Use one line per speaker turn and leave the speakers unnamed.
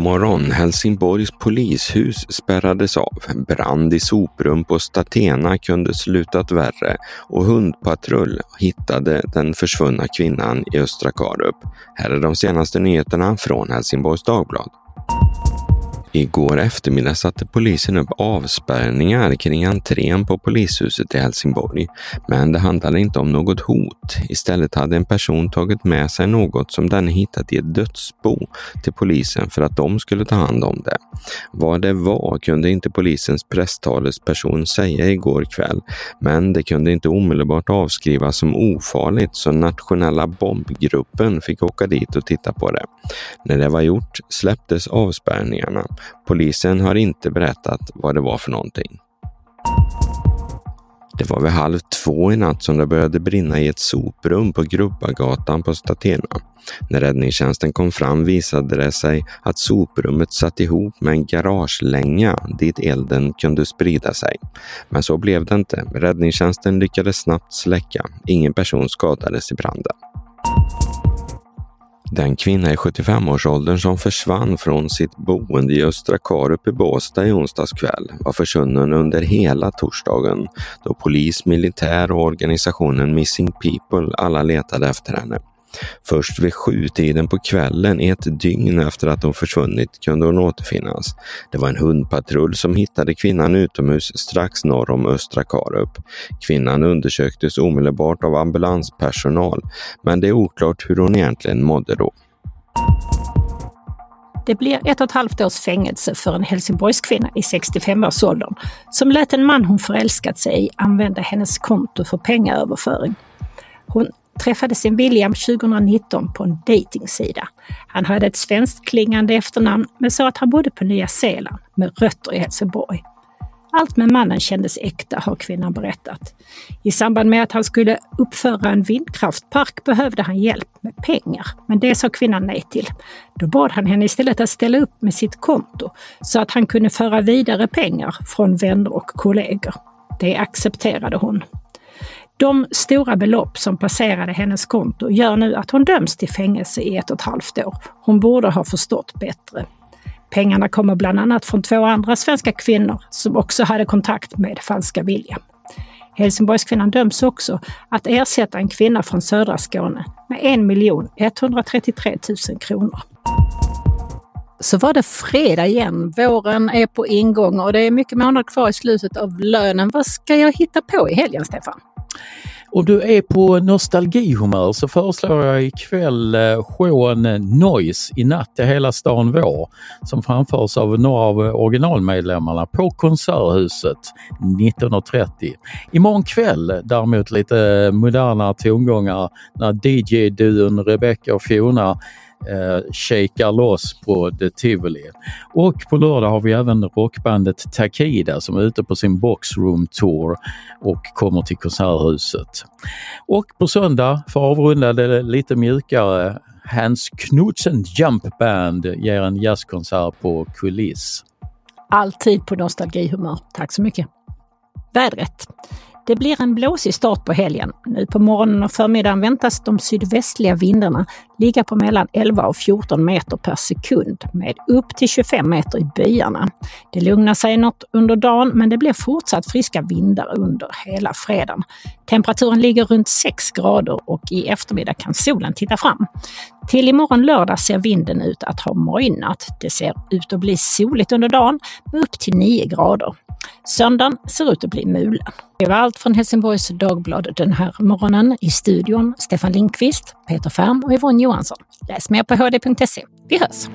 morgon. Helsingborgs polishus spärrades av. Brand i soprum på Statena kunde slutat värre och hundpatrull hittade den försvunna kvinnan i Östra Karup. Här är de senaste nyheterna från Helsingborgs Dagblad. Igår eftermiddag satte polisen upp avspärrningar kring entrén på polishuset i Helsingborg. Men det handlade inte om något hot. Istället hade en person tagit med sig något som denne hittat i ett dödsbo till polisen för att de skulle ta hand om det. Vad det var kunde inte polisens presstalesperson säga igår kväll, men det kunde inte omedelbart avskrivas som ofarligt så nationella bombgruppen fick åka dit och titta på det. När det var gjort släpptes avspärrningarna. Polisen har inte berättat vad det var för någonting. Det var vid halv två i natt som det började brinna i ett soprum på Grubbagatan på Statena. När räddningstjänsten kom fram visade det sig att soprummet satt ihop med en garagelänga dit elden kunde sprida sig. Men så blev det inte. Räddningstjänsten lyckades snabbt släcka. Ingen person skadades i branden. Den kvinna i 75-årsåldern som försvann från sitt boende i Östra Karup i Båstad i onsdags kväll var försvunnen under hela torsdagen då polis, militär och organisationen Missing People alla letade efter henne. Först vid sjutiden på kvällen, ett dygn efter att hon försvunnit, kunde hon återfinnas. Det var en hundpatrull som hittade kvinnan utomhus strax norr om Östra Karup. Kvinnan undersöktes omedelbart av ambulanspersonal, men det är oklart hur hon egentligen mådde då.
Det blir ett och ett halvt års fängelse för en Helsingborgskvinna i 65-årsåldern som lät en man hon förälskat sig i använda hennes konto för pengaöverföring. Hon träffade sin William 2019 på en dejtingsida. Han hade ett svenskt klingande efternamn men sa att han bodde på Nya Zeeland med rötter i Helsingborg. Allt med mannen kändes äkta, har kvinnan berättat. I samband med att han skulle uppföra en vindkraftpark behövde han hjälp med pengar, men det sa kvinnan nej till. Då bad han henne istället att ställa upp med sitt konto så att han kunde föra vidare pengar från vänner och kollegor. Det accepterade hon. De stora belopp som passerade hennes konto gör nu att hon döms till fängelse i ett och ett halvt år. Hon borde ha förstått bättre. Pengarna kommer bland annat från två andra svenska kvinnor som också hade kontakt med falska William. Helsingborgskvinnan döms också att ersätta en kvinna från södra Skåne med 1 133 000 kronor. Så var det fredag igen. Våren är på ingång och det är mycket månader kvar i slutet av lönen. Vad ska jag hitta på i helgen, Stefan?
Om du är på nostalgihumör så föreslår jag ikväll eh, showen Noise i natt är hela stan vår som framförs av några av originalmedlemmarna på Konserthuset 1930. Imorgon kväll däremot lite moderna tongångar när DJ-duon Rebecca och Fiona eh, shakar loss på The Tivoli. Och på lördag har vi även rockbandet Takida som är ute på sin Boxroom Tour och kommer till Konserthuset. Och på söndag, för att avrunda det lite mjukare, Hans Knudsen Jump Band ger en jazzkonsert på Kuliss.
Alltid på nostalgihumör. Tack så mycket. Vädret. Det blir en blåsig start på helgen. Nu på morgonen och förmiddagen väntas de sydvästliga vindarna ligga på mellan 11 och 14 meter per sekund med upp till 25 meter i byarna. Det lugnar sig något under dagen men det blir fortsatt friska vindar under hela fredagen. Temperaturen ligger runt 6 grader och i eftermiddag kan solen titta fram. Till imorgon lördag ser vinden ut att ha mojnat. Det ser ut att bli soligt under dagen med upp till 9 grader. Söndagen ser ut att bli mulen. Det var allt från Helsingborgs Dagblad den här morgonen. I studion Stefan Lindqvist, Peter Färm och Yvonne Johansson. Läs mer på hd.se. Vi hörs!